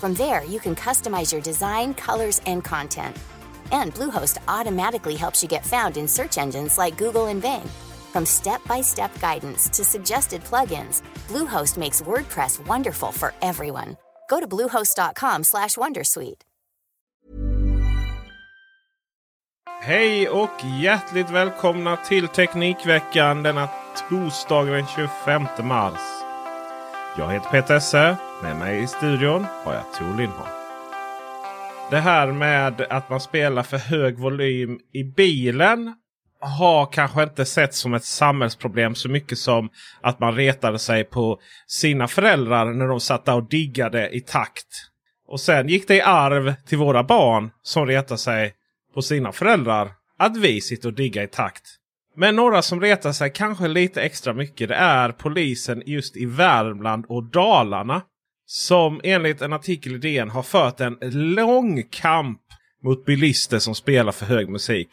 From there, you can customize your design, colors, and content. And Bluehost automatically helps you get found in search engines like Google and Bing. From step-by-step guidance to suggested plugins, Bluehost makes WordPress wonderful for everyone. Go to bluehost.com/wondersuite. Hej och hjärtligt välkomna till Teknikveckan denna torsdag den 25 mars. Jag heter Peter Esse. Med mig i studion har jag Tor Lindholm. Det här med att man spelar för hög volym i bilen har kanske inte sett som ett samhällsproblem så mycket som att man retade sig på sina föräldrar när de satt där och diggade i takt. Och sen gick det i arv till våra barn som retar sig på sina föräldrar att vi sitter och diggar i takt. Men några som retar sig kanske lite extra mycket det är polisen just i Värmland och Dalarna. Som enligt en artikel i DN har fört en lång kamp mot bilister som spelar för hög musik.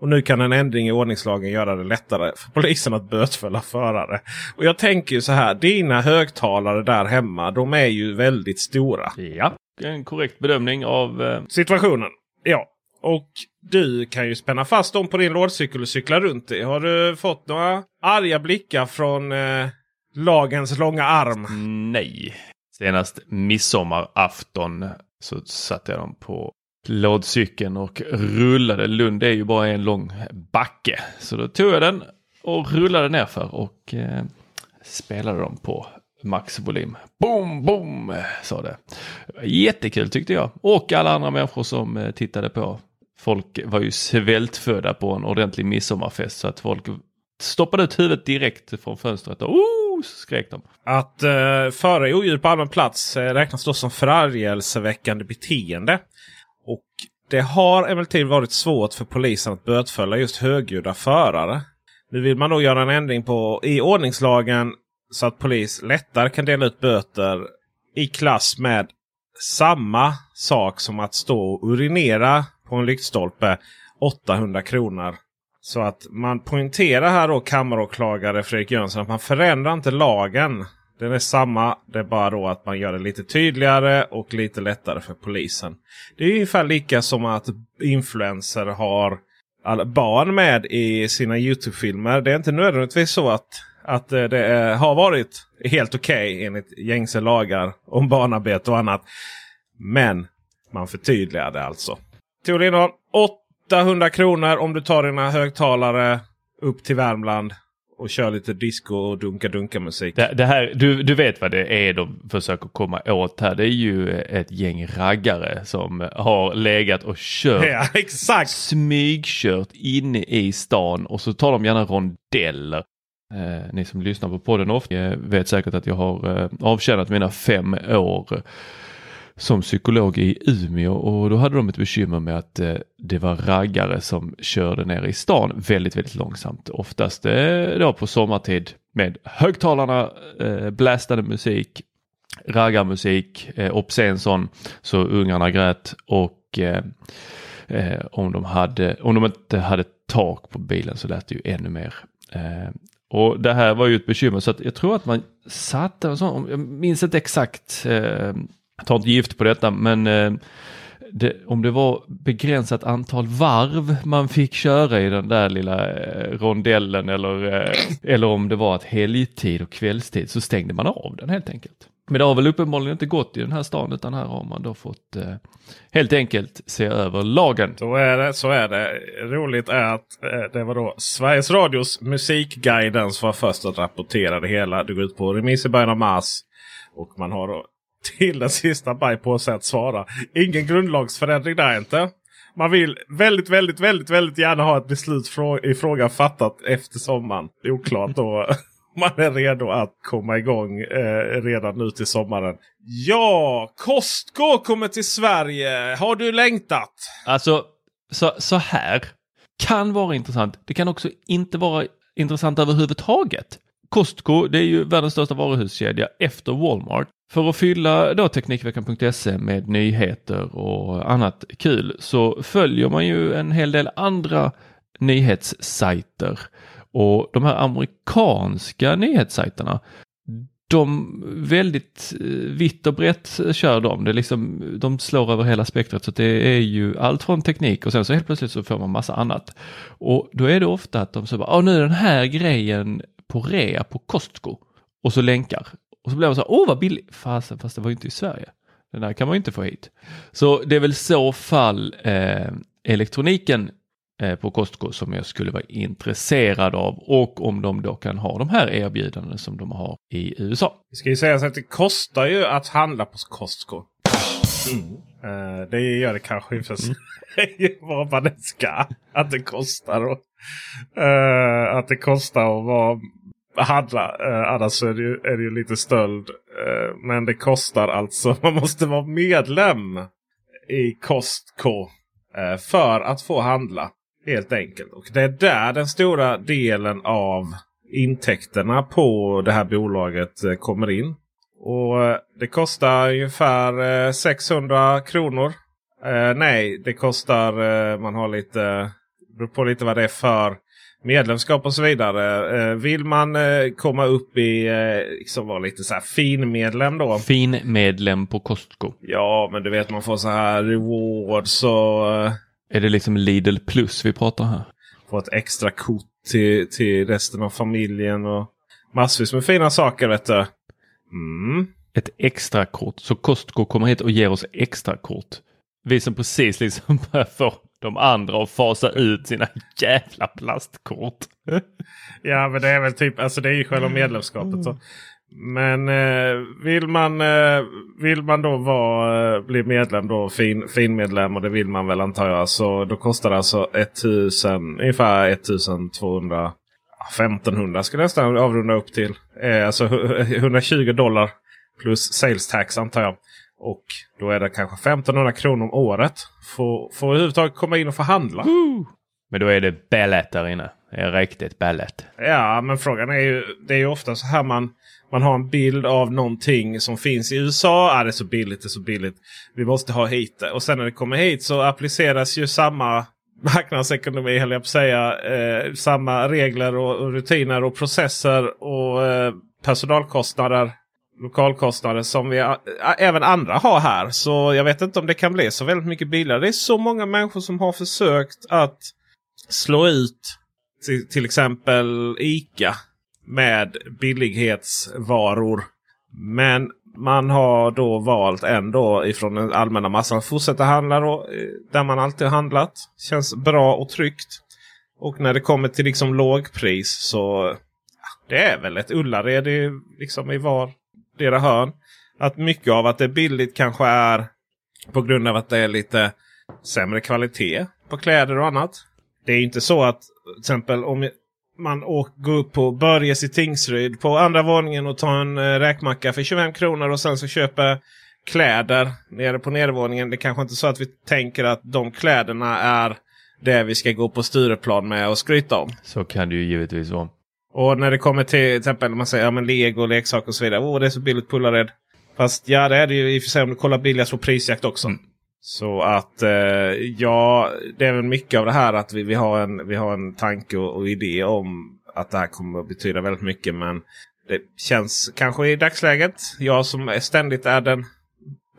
Och nu kan en ändring i ordningslagen göra det lättare för polisen att bötfälla förare. Och jag tänker ju så här, dina högtalare där hemma, de är ju väldigt stora. Ja, en korrekt bedömning av... Eh, Situationen. Ja. Och du kan ju spänna fast dem på din lådcykel och cykla runt i. Har du fått några arga blickar från eh, lagens långa arm? nej. Senast midsommarafton så satte jag dem på lådcykeln och rullade. Lund är ju bara en lång backe. Så då tog jag den och rullade nerför och eh, spelade dem på maxvolym. Boom, boom, sa det. Jättekul tyckte jag. Och alla andra människor som eh, tittade på. Folk var ju svältfödda på en ordentlig midsommarfest så att folk stoppade ut huvudet direkt från fönstret och oh, skrek de. Att eh, föra odjur på allmän plats eh, räknas då som förargelseväckande beteende. Och det har emellertid varit svårt för polisen att bötfälla just högljudda förare. Nu vill man då göra en ändring på i ordningslagen så att polis lättare kan dela ut böter i klass med samma sak som att stå och urinera på en lyktstolpe 800 kronor. Så att man poängterar här då kammaråklagare Fredrik Jönsson att man förändrar inte lagen. Den är samma. Det är bara då att man gör det lite tydligare och lite lättare för polisen. Det är ungefär lika som att influencer har barn med i sina Youtube-filmer. Det är inte nödvändigtvis så att, att eh, det är, har varit helt okej okay enligt gängse lagar om barnarbete och annat. Men man förtydligar det alltså. Tor Lindholm, 800 kronor om du tar dina högtalare upp till Värmland och kör lite disco och dunka-dunka musik. Det, det, här, du, du vet vad det är de försöker komma åt här. Det är ju ett gäng raggare som har legat och kört. Ja, exakt. Smygkört inne i stan och så tar de gärna rondeller. Eh, ni som lyssnar på podden ofta eh, vet säkert att jag har eh, avtjänat mina fem år som psykolog i Umeå och då hade de ett bekymmer med att eh, det var raggare som körde ner i stan väldigt, väldigt långsamt. Oftast eh, då på sommartid med högtalarna, eh, blästade blastade musik, raggarmusik, obscen sån så ungarna grät och om, de hade, om de inte hade tak på bilen så lät det ju ännu mer. Och det här var ju ett bekymmer så att jag tror att man satte en sån, jag minns inte exakt eh, jag tar inte gift på detta men eh, det, om det var begränsat antal varv man fick köra i den där lilla eh, rondellen eller, eh, eller om det var att helgtid och kvällstid så stängde man av den helt enkelt. Men det har väl uppenbarligen inte gått i den här stan utan här har man då fått eh, helt enkelt se över lagen. Så är det. så är det. Roligt är att eh, det var då Sveriges Radios Musikguiden som var först att rapportera det hela. Det går ut på remiss i början av mars. Och man har då till den sista baj på sig att svara. Ingen grundlagsförändring där inte. Man vill väldigt, väldigt, väldigt, väldigt gärna ha ett beslut i frågan fattat efter sommaren. Det är oklart då. Man är redo att komma igång eh, redan nu till sommaren. Ja, Costco kommer till Sverige. Har du längtat? Alltså, så, så här kan vara intressant. Det kan också inte vara intressant överhuvudtaget. Costco, det är ju världens största varuhuskedja efter Walmart. För att fylla då Teknikveckan.se med nyheter och annat kul så följer man ju en hel del andra nyhetssajter. Och de här amerikanska nyhetssajterna, de väldigt eh, vitt och brett kör de. Det liksom, de slår över hela spektrat så det är ju allt från teknik och sen så helt plötsligt så får man massa annat. Och då är det ofta att de säger, ja nu är den här grejen på rea på Costco. Och så länkar. Och så blir man så åh vad billigt. Fasen, fast det var ju inte i Sverige. Den där kan man ju inte få hit. Så det är väl så fall eh, elektroniken eh, på Costco som jag skulle vara intresserad av och om de då kan ha de här erbjudandena som de har i USA. Det ska ju sägas att det kostar ju att handla på Costco. Mm. Uh, det gör det kanske i för sig. Mm. vad man det ska. Att det kostar. Och, uh, att det kostar att vara handla. Eh, annars är det, ju, är det ju lite stöld. Eh, men det kostar alltså. Man måste vara medlem i Costco eh, för att få handla. Helt enkelt. Och det är där den stora delen av intäkterna på det här bolaget eh, kommer in. Och eh, Det kostar ungefär eh, 600 kronor. nej, det kostar, man har lite, beror på lite vad det är för medlemskap och så vidare. Eh, vill man eh, komma upp i eh, liksom vara lite så här fin-medlem då. Fin-medlem på Costco. Ja, men du vet man får så här rewards och... Är det liksom Lidl plus vi pratar här? Få ett extra kort till, till resten av familjen och massvis med fina saker vet du. Mm. Ett extra kort. Så Costco kommer hit och ger oss extra kort. Vi som precis liksom börjar få de andra och fasa ut sina jävla plastkort. ja men det är väl typ, alltså det är ju själva medlemskapet. Så. Men eh, vill, man, eh, vill man då vara, eh, bli medlem då, fin, finmedlem och det vill man väl antar jag. Så då kostar det alltså 1000, ungefär 1200 1500 skulle jag nästan avrunda upp till. Eh, alltså 120 dollar plus sales tax antar jag. Och då är det kanske 1500 kronor om året. För, för att överhuvudtaget komma in och förhandla. Woo! Men då är det ballet där inne. Det är riktigt ballet. Ja, men frågan är ju. Det är ju ofta så här man, man har en bild av någonting som finns i USA. Ah, det är så billigt, det är så billigt. Vi måste ha hit det. Och sen när det kommer hit så appliceras ju samma marknadsekonomi, höll jag på att säga. Eh, samma regler och, och, rutiner och processer och eh, personalkostnader lokalkostnader som vi även andra har här. Så jag vet inte om det kan bli så väldigt mycket billigare. Det är så många människor som har försökt att slå ut till, till exempel ICA med billighetsvaror. Men man har då valt ändå ifrån den allmänna massan att fortsätta handla då, eh, där man alltid handlat. Känns bra och tryggt. Och när det kommer till liksom lågpris så det är väl ett Ullared i, liksom i var flera hörn. Att mycket av att det är billigt kanske är på grund av att det är lite sämre kvalitet på kläder och annat. Det är inte så att till exempel om man går upp på Börjes i Tingsryd på andra våningen och tar en eh, räkmacka för 25 kronor och sen så köper kläder nere på nedervåningen. Det är kanske inte så att vi tänker att de kläderna är det vi ska gå på Stureplan med och skryta om. Så kan det ju givetvis vara. Och när det kommer till exempel man säger ja, men Lego, leksaker och så vidare. Åh, det är så billigt på Ullared. Fast ja, det är det ju i och för sig om du kollar billigast på prisjakt också. Mm. Så att eh, ja, det är väl mycket av det här att vi, vi, har, en, vi har en tanke och, och idé om att det här kommer att betyda väldigt mycket. Men det känns kanske i dagsläget, jag som ständigt är den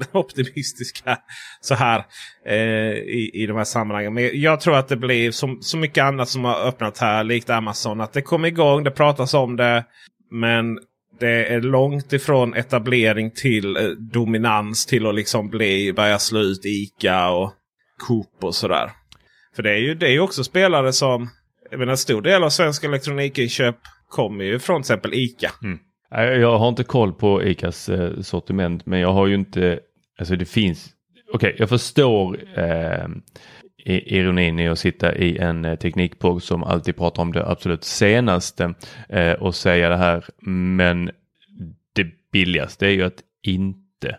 optimistiska så här eh, i, i de här sammanhangen. Men jag tror att det blir som så mycket annat som har öppnat här, likt Amazon. Att det kommer igång, det pratas om det. Men det är långt ifrån etablering till eh, dominans till att liksom bli, börja slå ut ICA och Coop och sådär. För det är ju det är också spelare som, jag menar en stor del av svenska elektronikinköp kommer ju från till exempel ICA. Mm. Jag har inte koll på ICAs eh, sortiment men jag har ju inte, alltså det finns, okej jag förstår eh, ironin i att sitta i en eh, teknikpodd som alltid pratar om det absolut senaste eh, och säga det här men det billigaste är ju att inte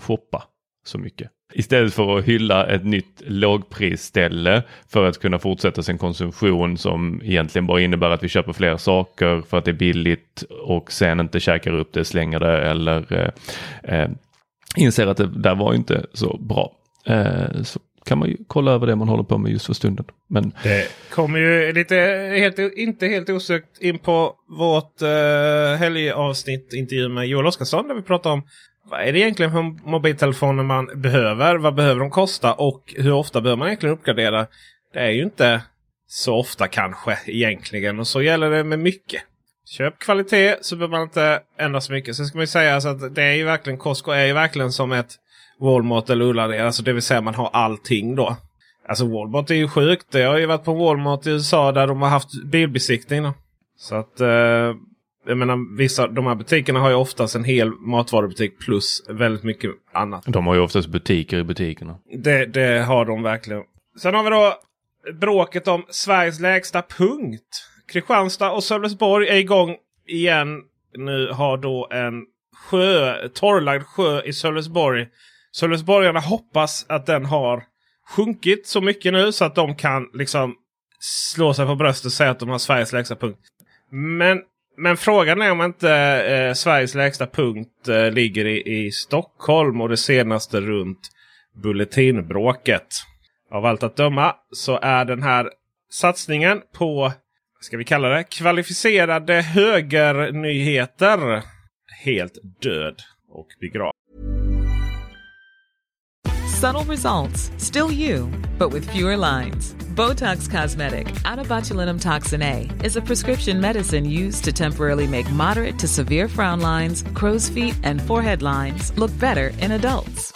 shoppa så mycket. Istället för att hylla ett nytt lågprisställe för att kunna fortsätta sin konsumtion som egentligen bara innebär att vi köper fler saker för att det är billigt och sen inte käkar upp det, slänger det eller eh, eh inser att det där var inte så bra. Eh, så kan man ju kolla över det man håller på med just för stunden. Men Det kommer ju lite, helt, inte helt osökt in på vårt eh, helgavsnitt intervju med Joel Oscarsson. Där vi pratar om vad är det egentligen för mobiltelefoner man behöver? Vad behöver de kosta? Och hur ofta behöver man egentligen uppgradera? Det är ju inte så ofta kanske egentligen. Och så gäller det med mycket. Köp kvalitet så behöver man inte ändra så mycket. Sen ska man ju säga alltså att det är ju verkligen Costco är ju verkligen som ett Walmart eller Ullared. Alltså det vill säga man har allting då. Alltså Walmart är ju sjukt. Jag har ju varit på Walmart i USA där de har haft bilbesiktning. Då. Så att eh, jag menar vissa de här butikerna har ju oftast en hel matvarubutik plus väldigt mycket annat. de har ju oftast butiker i butikerna. Det, det har de verkligen. Sen har vi då bråket om Sveriges lägsta punkt. Kristianstad och Sölvesborg är igång igen. Nu har då en sjö, torrlagd sjö i Sölvesborg. Sölvesborgarna hoppas att den har sjunkit så mycket nu så att de kan liksom slå sig på bröstet och säga att de har Sveriges lägsta punkt. Men, men frågan är om inte eh, Sveriges lägsta punkt eh, ligger i, i Stockholm och det senaste runt Bulletinbråket. Av allt att döma så är den här satsningen på, ska vi kalla det, kvalificerade högernyheter helt död och begravd. Subtle results, still you, but with fewer lines. Botox Cosmetic, out of botulinum toxin A, is a prescription medicine used to temporarily make moderate to severe frown lines, crow's feet, and forehead lines look better in adults.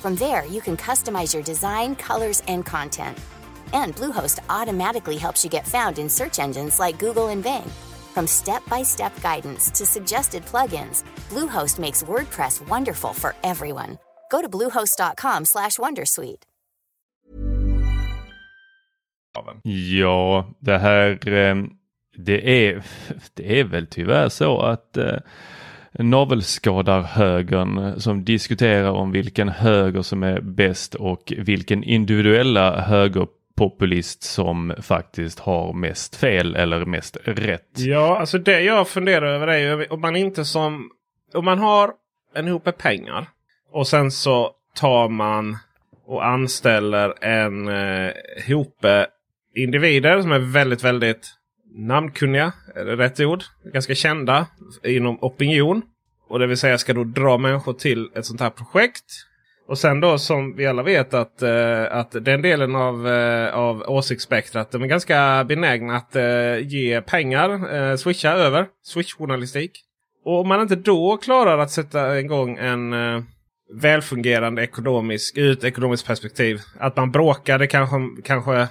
From there, you can customize your design, colors, and content. And Bluehost automatically helps you get found in search engines like Google and Bing. From step-by-step guidance to suggested plugins, Bluehost makes WordPress wonderful for everyone. Go to bluehost.com/wondersuite. Ja, det här eh, det är, det är väl tyvärr så att eh, navelskadar-högern som diskuterar om vilken höger som är bäst och vilken individuella högerpopulist som faktiskt har mest fel eller mest rätt. Ja, alltså det jag funderar över är ju om man inte som... Om man har en hope pengar och sen så tar man och anställer en eh, hope individer som är väldigt, väldigt namnkunniga. Är det rätt ord? Ganska kända inom opinion. Och det vill säga ska då dra människor till ett sånt här projekt. Och sen då som vi alla vet att, eh, att den delen av, eh, av åsiktsspektrat de är ganska benägna att eh, ge pengar, eh, över, Swishjournalistik. Och om man inte då klarar att sätta igång en eh, välfungerande ekonomisk, ur ett ekonomiskt perspektiv. Att man bråkar det kanske, kanske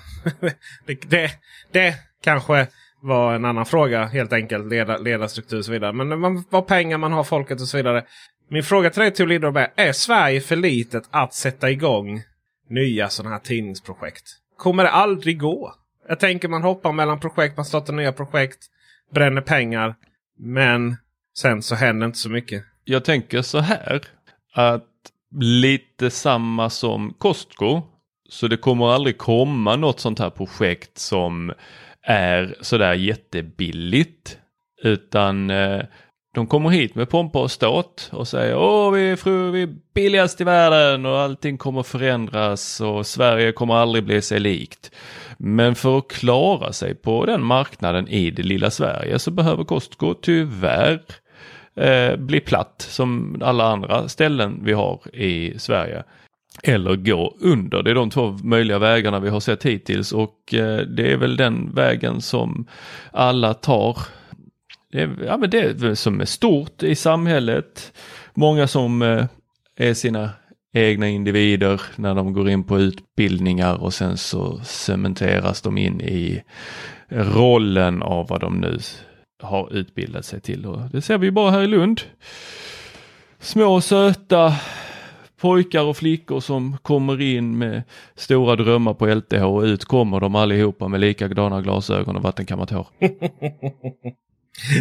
det, det, det kanske var en annan fråga helt enkelt. Leda, ledarstruktur och så vidare. Men man, vad pengar man har, folket och så vidare. Min fråga till dig Tor Lindholm är, är Sverige för litet att sätta igång nya sådana här tidningsprojekt? Kommer det aldrig gå? Jag tänker man hoppar mellan projekt, man startar nya projekt, bränner pengar. Men sen så händer inte så mycket. jag tänker så här att lite samma som Costco. Så det kommer aldrig komma något sånt här projekt som är sådär jättebilligt. Utan eh, de kommer hit med pompa och ståt och säger åh vi är, fru, vi är billigast i världen och allting kommer förändras och Sverige kommer aldrig bli sig likt. Men för att klara sig på den marknaden i det lilla Sverige så behöver Costco tyvärr eh, bli platt som alla andra ställen vi har i Sverige. Eller gå under. Det är de två möjliga vägarna vi har sett hittills och eh, det är väl den vägen som alla tar. Det är, ja, men det är som är stort i samhället. Många som eh, är sina egna individer när de går in på utbildningar och sen så cementeras de in i rollen av vad de nu har utbildat sig till. Och det ser vi ju bara här i Lund. Små söta pojkar och flickor som kommer in med stora drömmar på LTH och ut kommer de allihopa med likadana glasögon och vattenkammat hår.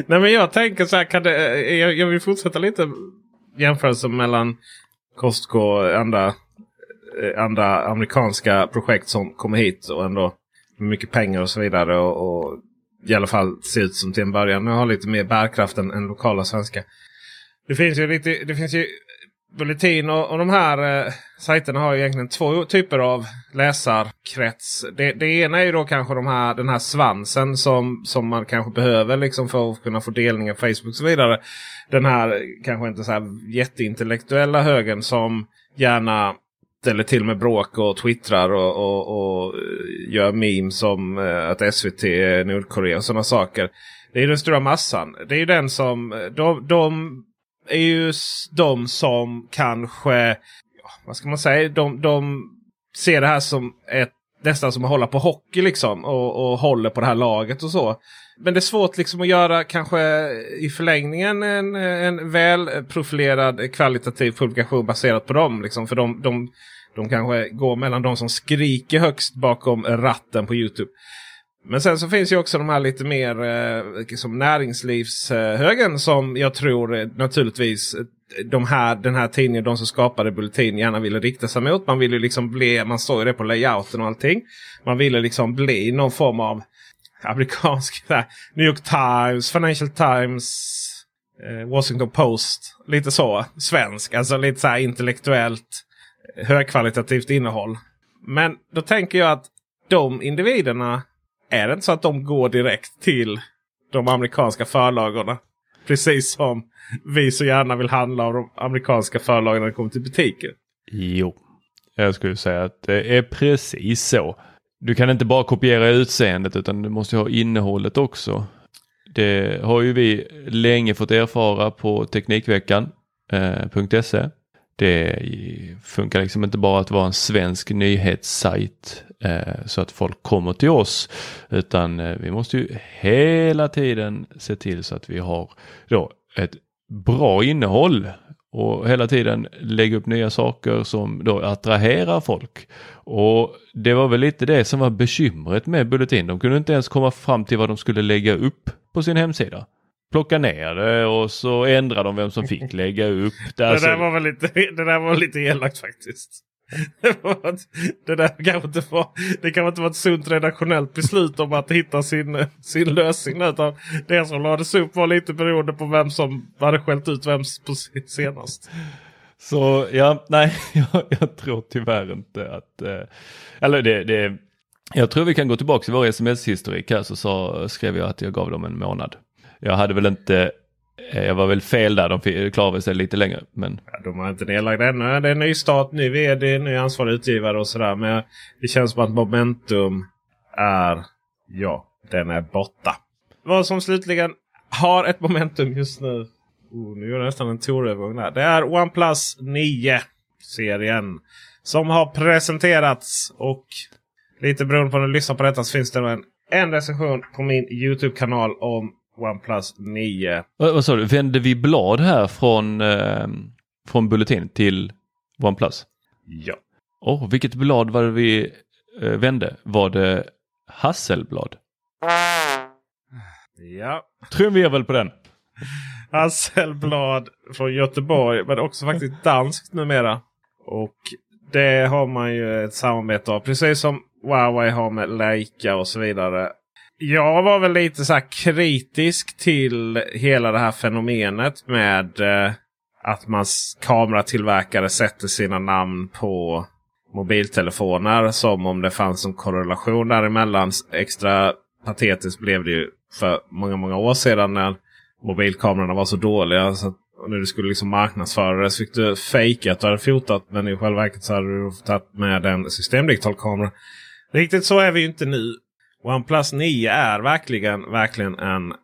Nej men jag tänker så här, kan det, eh, jag, jag vill fortsätta lite jämförelsen mellan Costco och andra, eh, andra amerikanska projekt som kommer hit och ändå med mycket pengar och så vidare. Och, och i alla fall ser ut som till en början nu har lite mer bärkraft än, än lokala svenska. Det finns ju lite, det finns ju Bulletin och, och de här eh, sajterna har ju egentligen två typer av läsarkrets. Det, det ena är ju då kanske de här, den här svansen som, som man kanske behöver liksom för att kunna få delningar på Facebook och så vidare. Den här kanske inte så här jätteintellektuella högen som gärna ställer till med bråk och twittrar och, och, och eh, gör memes om eh, att SVT är Nordkorea och sådana saker. Det är den stora massan. Det är ju den som eh, de, de är ju de som kanske, vad ska man säga, de, de ser det här som ett nästan som att hålla på hockey liksom och, och håller på det här laget och så. Men det är svårt liksom att göra kanske i förlängningen en, en väl profilerad kvalitativ publikation baserat på dem. Liksom. För de, de, de kanske går mellan de som skriker högst bakom ratten på Youtube. Men sen så finns ju också de här lite mer eh, som näringslivshögen som jag tror eh, naturligtvis eh, de här, den här tidningen, de som skapade Bulletin, gärna ville rikta sig mot. Man ville liksom bli, man såg ju det på layouten och allting. Man ville liksom bli någon form av amerikansk där, New York Times, Financial Times, eh, Washington Post. Lite så svensk, alltså lite så här intellektuellt eh, högkvalitativt innehåll. Men då tänker jag att de individerna är det inte så att de går direkt till de amerikanska förlagorna? Precis som vi så gärna vill handla av de amerikanska förlagen när det kommer till butiker. Jo, jag skulle säga att det är precis så. Du kan inte bara kopiera utseendet utan du måste ha innehållet också. Det har ju vi länge fått erfara på Teknikveckan.se. Eh, det funkar liksom inte bara att vara en svensk nyhetssajt eh, så att folk kommer till oss. Utan eh, vi måste ju hela tiden se till så att vi har då ett bra innehåll och hela tiden lägga upp nya saker som då attraherar folk. Och det var väl lite det som var bekymret med Bulletin. De kunde inte ens komma fram till vad de skulle lägga upp på sin hemsida plocka ner det och så ändrar de vem som fick lägga upp det. Det där var väl lite, det där var lite elakt faktiskt. Det, där kanske inte var, det kanske inte var ett sunt redaktionellt beslut om att hitta sin, sin lösning. Utan det som lades upp var lite beroende på vem som hade skällt ut vem på senast. Så ja, nej, jag, jag tror tyvärr inte att... Eh, eller det, det, jag tror vi kan gå tillbaka till vår sms-historik här så sa, skrev jag att jag gav dem en månad jag hade väl inte eh, jag var väl fel där. De klarade sig lite längre. Men... Ja, de har inte nedlagt ännu. Det är ny start, ny vd, ny ansvarig utgivare och sådär. Men det känns som att momentum är, ja, den är borta. Vad som slutligen har ett momentum just nu. Oh, nu gör jag nästan en torövergång där. Det är OnePlus 9-serien. Som har presenterats. Och lite beroende på när du lyssnar på detta så finns det en, en recension på min Youtube-kanal om OnePlus 9. Vad, sa du, vände vi blad här från, eh, från Bulletin till OnePlus? Ja. Oh, vilket blad var det vi eh, vände? Var det Hasselblad? Ja. Trumvirvel på den. Hasselblad från Göteborg. Men också faktiskt danskt numera. Och det har man ju ett samarbete av. Precis som Huawei har med Leica och så vidare. Jag var väl lite så kritisk till hela det här fenomenet med eh, att man kameratillverkare sätter sina namn på mobiltelefoner. Som om det fanns en korrelation däremellan. Extra patetiskt blev det ju för många, många år sedan när mobilkamerorna var så dåliga. Så när du skulle liksom marknadsföra det så fick du fejka att du hade fotat. Men i själva verket så hade du tagit med en systemdigital kamera. Riktigt så är vi ju inte nu. OnePlus 9 är verkligen, verkligen en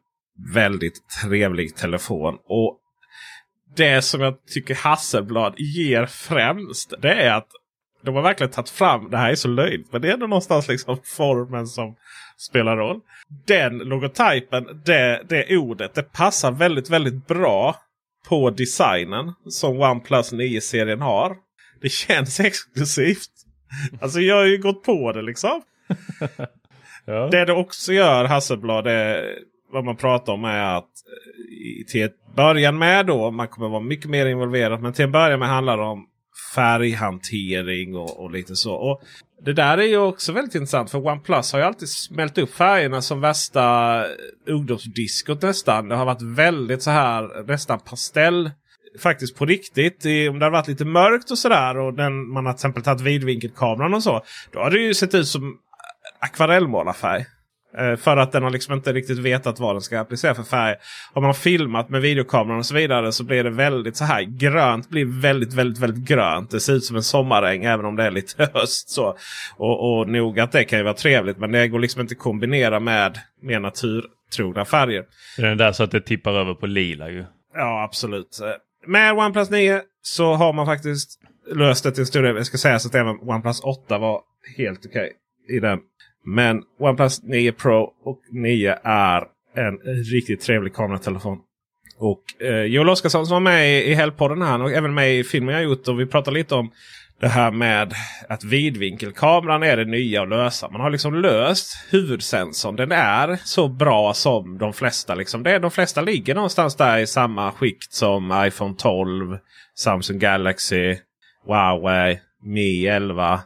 väldigt trevlig telefon. Och det som jag tycker Hasselblad ger främst. Det är att de har verkligen tagit fram, det här är så löjligt, men det är ändå någonstans liksom formen som spelar roll. Den logotypen, det, det ordet, det passar väldigt, väldigt bra på designen som OnePlus 9-serien har. Det känns exklusivt. Alltså jag har ju gått på det liksom. ja. Det det också gör Hasselblad är vad man pratar om är att eh, till ett början med då, man kommer vara mycket mer involverad. Men till en början med handlar det om färghantering och, och, lite så. Och Det där är ju också väldigt intressant för OnePlus har ju alltid smält upp färgerna som värsta eh, ungdomsdiskot nästan. Det har varit väldigt så här nästan pastell. Faktiskt på riktigt. om det har varit lite mörkt och sådär och den, man har till exempel tagit vidvinkelkameran och så. Då har det ju sett ut som akvarellmålarfärg. Eh, för att den har liksom inte riktigt vetat vad den ska applicera för färg. Har man filmat med videokameran och så vidare så blir det väldigt så här. Grönt blir väldigt, väldigt, väldigt grönt. Det ser ut som en sommaräng även om det är lite höst. så. Och, och nog att det kan ju vara trevligt men det går liksom inte att kombinera med mer naturtrogna färger. Det är där så att det tippar över på lila ju. Ja absolut. Med OnePlus 9 så har man faktiskt löst det till en stor del. Jag ska säga så att även OnePlus 8 var helt okej okay i den men OnePlus 9 Pro och 9 är en riktigt trevlig kameratelefon. Och eh, Joel Oscarsson som var med i, i Helgpodden här och även med i filmen jag gjort. Och vi pratade lite om det här med att vidvinkelkameran är det nya att lösa. Man har liksom löst huvudsensorn. Den är så bra som de flesta. Liksom. Det är, de flesta ligger någonstans där i samma skikt som iPhone 12, Samsung Galaxy, Huawei, Mi 11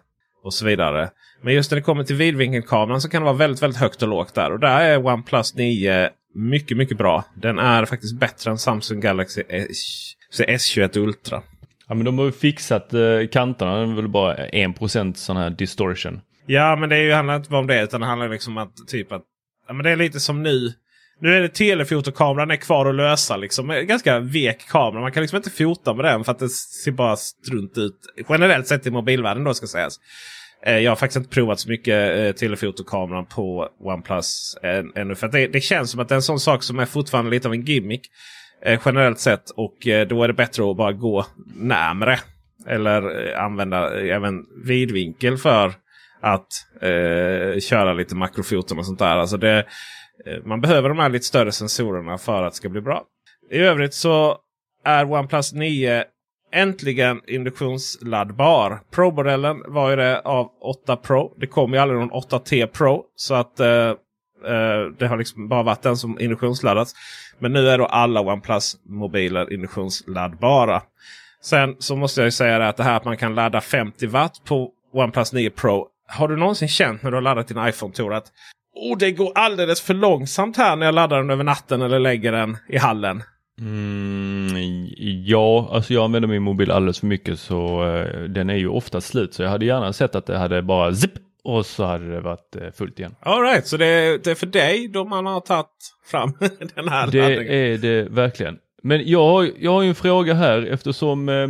och så vidare. Men just när det kommer till vidvinkelkameran så kan det vara väldigt, väldigt högt och lågt där. Och där är OnePlus 9 mycket, mycket bra. Den är faktiskt bättre än Samsung Galaxy S21 Ultra. Ja men de har ju fixat eh, kanterna. Det är väl bara 1% sån här distortion. Ja men det är ju, handlar inte bara om det utan det handlar liksom om att typ att ja, men det är lite som nu. Nu är det telefotokameran är kvar att lösa. Liksom. Ganska vek kamera. Man kan liksom inte fota med den för att det ser bara strunt ut. Generellt sett i mobilvärlden då ska sägas. Eh, jag har faktiskt inte provat så mycket eh, telefotokameran på OnePlus eh, ännu. För det, det, känns som att det är en sån sak som är fortfarande lite av en gimmick. Eh, generellt sett. Och eh, då är det bättre att bara gå närmre. Eller använda även vidvinkel för att eh, köra lite makrofoton och sånt där. Alltså det, man behöver de här lite större sensorerna för att det ska bli bra. I övrigt så är OnePlus 9 Äntligen induktionsladdbar. Pro-modellen var ju det av 8 Pro. Det kom ju aldrig någon 8T Pro. Så att eh, eh, det har liksom bara varit den som induktionsladdats. Men nu är då alla OnePlus-mobiler induktionsladdbara. Sen så måste jag ju säga det att det här att man kan ladda 50 watt på OnePlus 9 Pro. Har du någonsin känt när du har laddat din iPhone Tor att oh, det går alldeles för långsamt här när jag laddar den över natten eller lägger den i hallen? Mm, ja, alltså jag använder min mobil alldeles för mycket så uh, den är ju ofta slut. Så jag hade gärna sett att det hade bara zip och så hade det varit uh, fullt igen. Alright, så det är, det är för dig då man har tagit fram den här Det laddningen. är det verkligen. Men jag jag har en fråga här eftersom eh,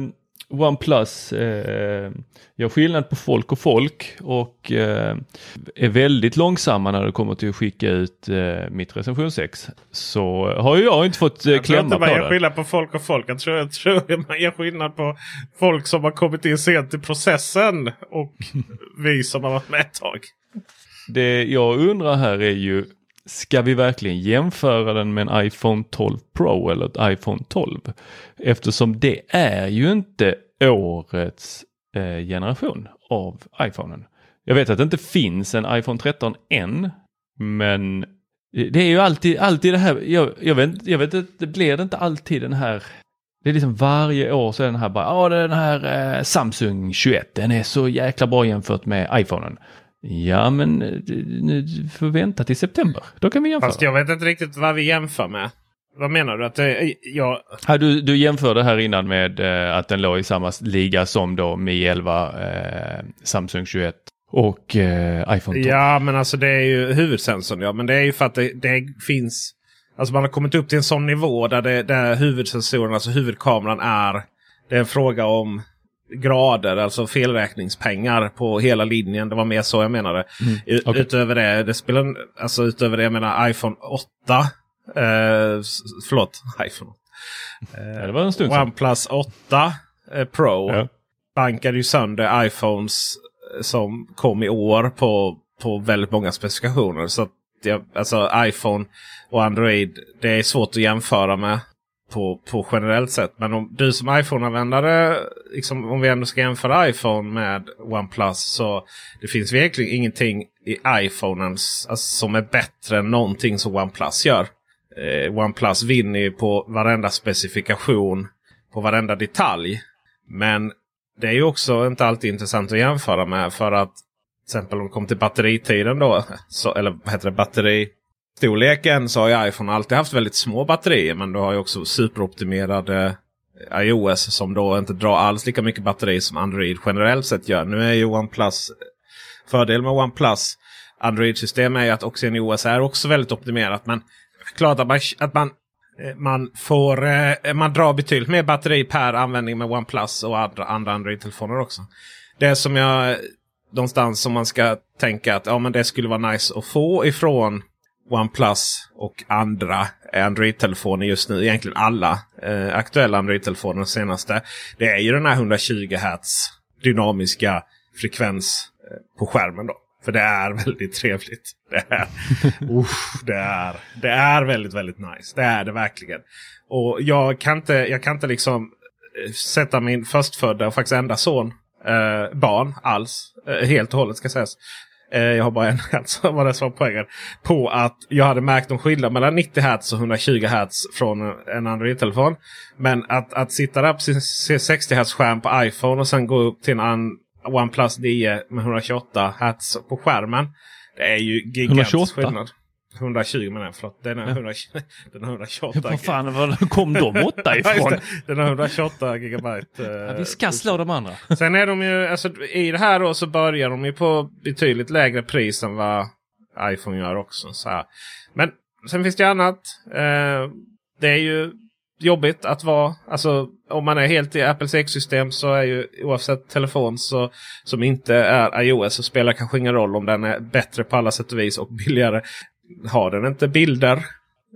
OnePlus eh, gör skillnad på folk och folk och eh, är väldigt långsamma när det kommer till att skicka ut eh, mitt recensionsex. Så har jag inte fått eh, klämma på det. Jag tror inte man gör skillnad på folk och folk. Jag tror, jag tror man gör skillnad på folk som har kommit in sent i processen och vi som har varit med ett tag. Det jag undrar här är ju Ska vi verkligen jämföra den med en iPhone 12 Pro eller ett iPhone 12? Eftersom det är ju inte årets eh, generation av iPhonen. Jag vet att det inte finns en iPhone 13 än, men Det är ju alltid, alltid det här, jag, jag vet, jag vet att det blir inte alltid den här det är liksom varje år så är den här bara, ja den här eh, Samsung 21, den är så jäkla bra jämfört med iPhonen. Ja men eh, nu får vänta till september, då kan vi jämföra. Fast jag vet inte riktigt vad vi jämför med. Vad menar du? Att det, jag... Ja, du, du jämförde här innan med eh, att den låg i samma liga som då Mi 11, eh, Samsung 21 och eh, iPhone 12. Ja men alltså det är ju huvudsensorn ja. Men det är ju för att det, det finns Alltså man har kommit upp till en sån nivå där, det, där huvudsensorn, alltså huvudkameran är Det är en fråga om grader, alltså felräkningspengar på hela linjen. Det var mer så jag menade. Mm, okay. Utöver det, det spelar, alltså utöver det jag menar iPhone 8. Eh, förlåt, iPhone 8. Eh, det var en stund OnePlus 8 eh, Pro ja. bankade ju sönder iPhones eh, som kom i år på, på väldigt många specifikationer. Så jag, alltså iPhone och Android. Det är svårt att jämföra med på, på generellt sätt. Men om du som iPhone-användare, liksom, om vi ändå ska jämföra iPhone med OnePlus. Så det finns verkligen ingenting i iPhonen alltså, som är bättre än någonting som OnePlus gör. Eh, OnePlus vinner ju på varenda specifikation, på varenda detalj. Men det är ju också inte alltid intressant att jämföra med. För att till exempel om det kommer till batteritiden då. Så, eller vad heter det? Storleken så har ju iPhone alltid haft väldigt små batterier. Men du har ju också superoptimerade eh, iOS som då inte drar alls lika mycket batteri som Android generellt sett gör. Nu är ju OnePlus Fördel med OnePlus Android-system är ju att OS är också väldigt optimerat. Men klart att man, att man, eh, man, får, eh, man drar betydligt mer batteri per användning med OnePlus och andra, andra Android-telefoner också. Det som jag någonstans som man ska tänka att ja, men det skulle vara nice att få ifrån OnePlus och andra Android-telefoner just nu. Egentligen alla eh, aktuella Android-telefoner senaste. Det är ju den här 120 Hz dynamiska frekvens eh, på skärmen. då. För det är väldigt trevligt. Det är, usch, det är, det är väldigt, väldigt nice. Det är det verkligen. Och jag kan inte, jag kan inte liksom eh, sätta min förstfödda och faktiskt enda son eh, barn alls. Eh, helt och hållet ska sägas. Eh, jag har bara en Hz var det som poängen. På att jag hade märkt en skillnad mellan 90 Hz och 120 Hz från en Android-telefon. Men att, att sitta där på sin 60 Hz skärm på iPhone och sen gå upp till en OnePlus 9 med 128 Hz på skärmen. Det är ju gigantisk 128? skillnad. 120 menar jag, förlåt. Den är, ja. 120, den är 128. Vad fan var kom de åtta ifrån? den har 128 gigabyte. ja, vi ska slå de andra. Sen är de ju, alltså i det här då så börjar de ju på betydligt lägre pris än vad iPhone gör också. Så här. Men sen finns det annat. Eh, det är ju jobbigt att vara, alltså om man är helt i Apples ekosystem så är ju oavsett telefon så, som inte är iOS så spelar kanske ingen roll om den är bättre på alla sätt och vis och billigare har den inte bilder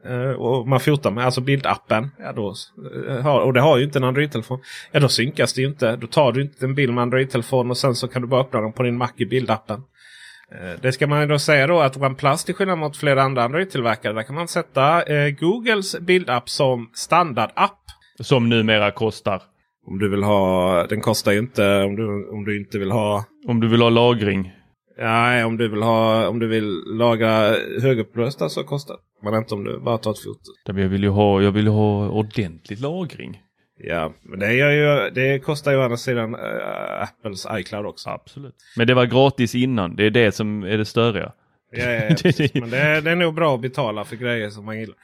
eh, och man fotar med alltså bildappen. Ja, då, eh, och det har ju inte en Android-telefon. Ja då synkas det ju inte. Då tar du inte en bild med Android-telefon och sen så kan du bara öppna den på din Mac i bildappen. Eh, det ska man då säga då att OnePlus till skillnad mot flera andra Android-tillverkare. Där kan man sätta eh, Googles bildapp som standardapp. Som numera kostar. Om du vill ha, den kostar ju inte om du, om du inte vill ha. Om du vill ha lagring. Ja, om du vill ha om du vill lagra högupplösta så kostar det. Men inte om du bara tar ett foto. Jag vill ju ha, jag vill ha ordentlig lagring. Ja, men det, ju, det kostar ju å andra sidan äh, Apples iCloud också. Absolut. Men det var gratis innan. Det är det som är det störiga. Ja, ja, ja men det är, det är nog bra att betala för grejer som man gillar.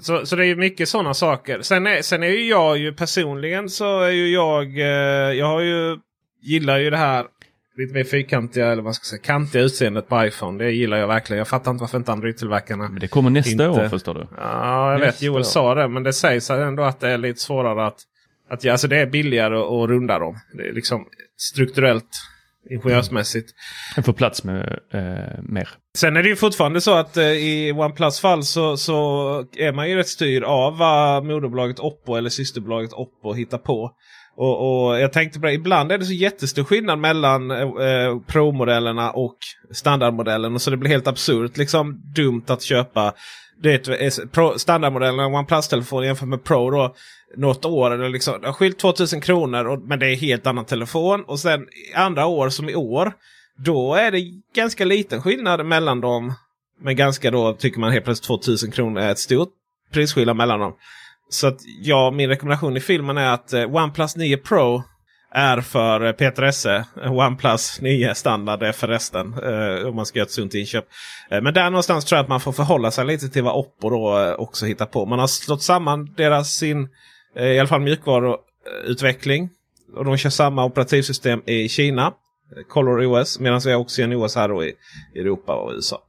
Så, så det är mycket sådana saker. Sen är, sen är ju jag ju personligen så är ju jag. Eh, jag har ju gillar ju det här lite mer fyrkantiga eller vad ska jag säga, kantiga utseendet på iPhone. Det gillar jag verkligen. Jag fattar inte varför inte Android-tillverkarna... Men det kommer nästa inte... år förstår du. Ja, jag nästa vet. Joel år. sa det. Men det sägs ändå att det är lite svårare att... att ja, alltså det är billigare att runda dem. Det är liksom strukturellt. Ingenjörsmässigt. Den får plats med eh, mer. Sen är det ju fortfarande så att eh, i OnePlus fall så, så är man ju rätt styrd av vad moderbolaget Oppo eller systerbolaget Oppo hittar på. Och, och, jag tänkte på det, ibland är det så jättestor skillnad mellan eh, Pro-modellerna och standardmodellen. Så det blir helt absurt liksom dumt att köpa det eh, standardmodellen av OnePlus-telefon jämfört med Pro. Då, något år. Eller liksom, det har skilt 2000 kronor och, men det är helt annan telefon. Och sen andra år som i år. Då är det ganska liten skillnad mellan dem. Men ganska då tycker man helt plötsligt 2000 kronor är ett stort prisskillnad mellan dem. Så att ja, min rekommendation i filmen är att eh, OnePlus 9 Pro är för eh, Peter Esse. Eh, OnePlus 9 standard är för resten. Eh, om man ska göra ett sunt inköp. Eh, men där någonstans tror jag att man får förhålla sig lite till vad Oppo då eh, också hittar på. Man har slått samman deras sin eh, i alla fall mjukvaruutveckling. Och de kör samma operativsystem i Kina. Eh, Color OS. Medan vi har också en OS här då i i Europa och USA.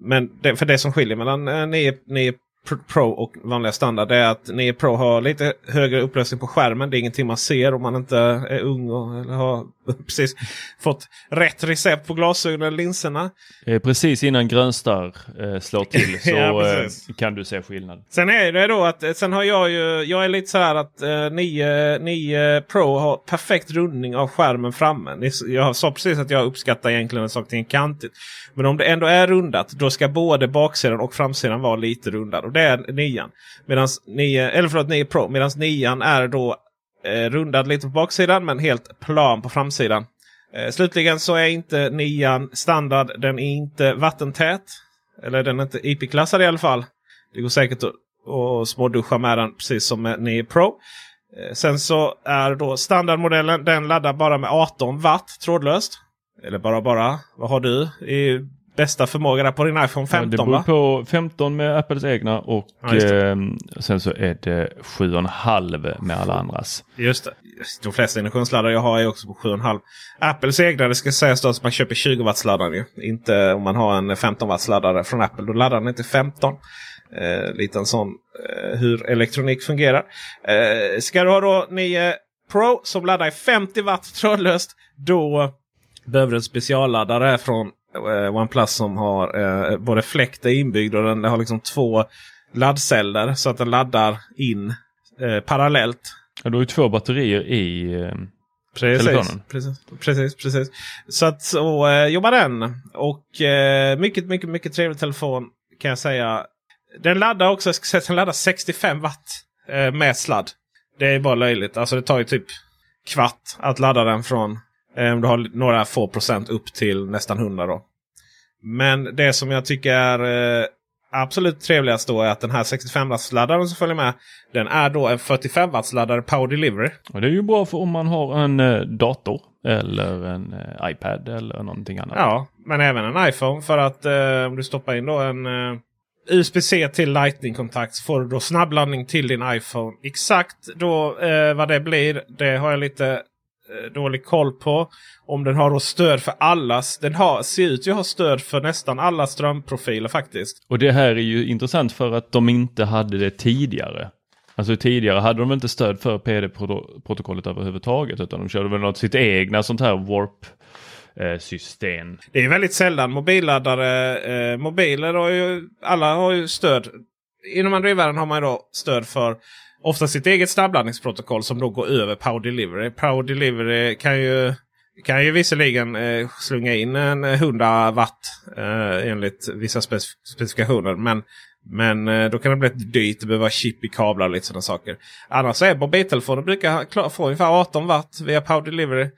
Men det, för det som skiljer mellan eh, 9, 9 Pro- och vanliga standard är att 9 Pro har lite högre upplösning på skärmen. Det är ingenting man ser om man inte är ung och eller har precis fått rätt recept på glasögonen eller linserna. Eh, Precis innan grönstarr eh, slår till så Ja, eh, kan du se skillnad. Sen är det då att eh, sen har jag ju, jag är lite så här att eh, 9, 9 Pro har perfekt rundning av skärmen framme. Jag sa precis att jag uppskattar egentligen en sak till en kantigt. Men om det ändå är rundat då ska både baksidan och framsidan vara lite rundad. Det är 9. Medans 9, eller förlåt 9 Pro. Medan 9 är då eh, rundad lite på baksidan men helt plan på framsidan. Eh, slutligen så är inte 9 standard. Den är inte vattentät. Eller den är inte IP-klassad i alla fall. Det går säkert att, och småduscha med den precis som med 9 Pro. Eh, Sen så är då standardmodellen. Den laddar bara med 18 watt trådlöst. Eller bara bara. Vad har du i bästa förmåga på din iPhone 15 det beror på 15 med Apples egna och Ja, eh, sen så är det 7,5 med alla andras. Just det. De flesta induktionsladdare jag har är också på 7,5. Apples egna det ska sägas då att man köper 20 watts laddare. ju. Inte om man har en 15 watts laddare från Apple. Då laddar den inte 15. Eh, liten sån eh, hur elektronik fungerar. Eh, ska du ha då 9 Pro som laddar i 50 watt trådlöst. Då behöver du en specialladdare från OnePlus som har eh, både fläkt inbyggd och den har liksom två laddceller. Så att den laddar in eh, parallellt Ja, du har ju två batterier i eh, Precis, telefonen. precis, precis, precis. Så att så eh, jobbar den. Och eh, mycket, mycket, mycket trevlig telefon kan jag säga. Den laddar också, jag ska säga den laddar 65 watt eh, med sladd. Det är bara löjligt. Alltså det tar ju typ kvart att ladda den från eh, du har några få procent upp till nästan 100 då. Men det som jag tycker är eh, absolut trevligast då är att den här 65 watts laddaren som följer med. Den är då en 45 watts laddare Power Delivery. Och det är ju bra för om man har en eh, dator eller en eh, iPad eller någonting annat. Ja, men även en iPhone. För att eh, om du stoppar in då en eh, USB-C till Lightning-kontakt så får du då snabbladdning till din iPhone. Exakt då eh, vad det blir, det har jag lite dålig koll på. Om den har då stöd för allas. Den har, ser ut att ha stöd för nästan alla strömprofiler faktiskt. Och det här är ju intressant för att de inte hade det tidigare. Alltså tidigare hade de inte stöd för PD-protokollet överhuvudtaget utan de körde väl något sitt egna sånt här warp eh, system. Det är väldigt sällan mobilladdare. Eh, mobiler har ju alla har ju stöd. Inom Android-världen har man ju då stöd för ofta sitt eget snabbladdningsprotokoll som då går över Power Delivery. Power Delivery kan ju, kan ju visserligen eh, slunga in en 100 watt eh, enligt vissa spec specifikationer. Men, men eh, då kan det bli lite dyrt. Det behöver vara chip i kablar och lite sådana saker. Annars är mobiltelefoner brukar klar- få ungefär 18 watt via Power Delivery.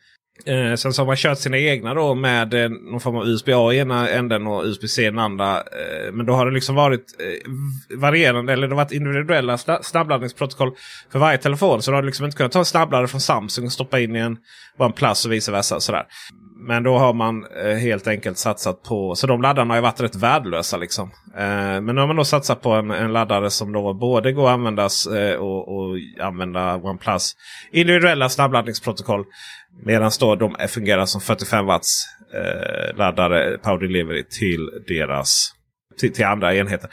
Eh, sen så har man kört sina egna då med eh, någon form av USB-A i ena änden och USB-C i den andra. Eh, men då har det liksom varit eh, varierande eller det har varit individuella snabbladdningsprotokoll för varje telefon. Så du har liksom inte kunnat ta en snabbladdare från Samsung och stoppa in i en OnePlus och vice versa. och Sådär. Men då har man eh, helt enkelt satsat på, så de laddarna har ju varit rätt värdelösa. Liksom. Eh, men nu har man då satsat på en, en laddare som då både går att användas eh, och, och använda OnePlus individuella snabbladdningsprotokoll. Medan då de fungerar som 45 watts eh, laddare Power Delivery till deras till, till andra enheter.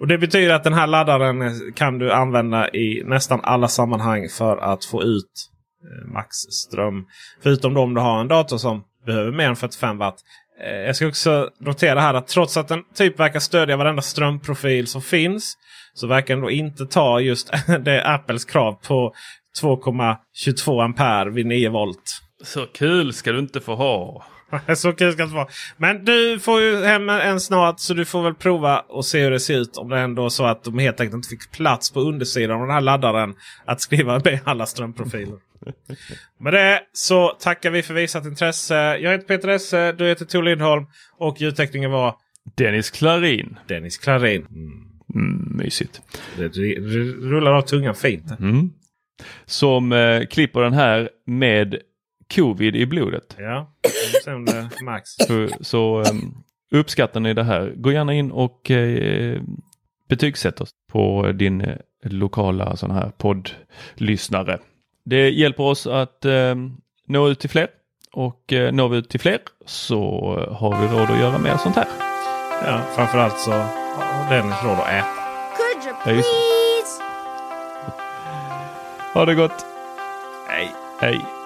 Och Det betyder att den här laddaren kan du använda i nästan alla sammanhang för att få ut eh, maxström. Förutom då om du har en dator som behöver mer än 45 watt. Eh, jag ska också notera här att trots att den typ verkar stödja varenda strömprofil som finns. Så verkar den då inte ta just det Apples krav på 2,22 ampere vid 9 volt. Så kul ska du inte få ha. så kul ska det vara. Men du får ju hem en snart så du får väl prova och se hur det ser ut. Om det ändå är så att de helt enkelt inte fick plats på undersidan av den här laddaren att skriva med alla strömprofiler. Med det så tackar vi för visat intresse. Jag heter Peter Esse, du heter Tor Lindholm och ljudtekniken var Dennis Klarin. Dennis Klarin. Mm. Mm, mysigt. Det rullar av tungan fint. Mm. Som eh, klipper den här med covid i blodet. Ja, vi får se om det märks. Så, så eh, uppskattar ni det här, gå gärna in och eh, betygsätt oss på din eh, lokala sån här poddlyssnare. Det hjälper oss att eh, nå ut till fler och eh, når vi ut till fler så har vi råd att göra mer sånt här. Ja, framförallt så har Dennis råd att äta. Could you please? Ha det gott! Hej! Hej!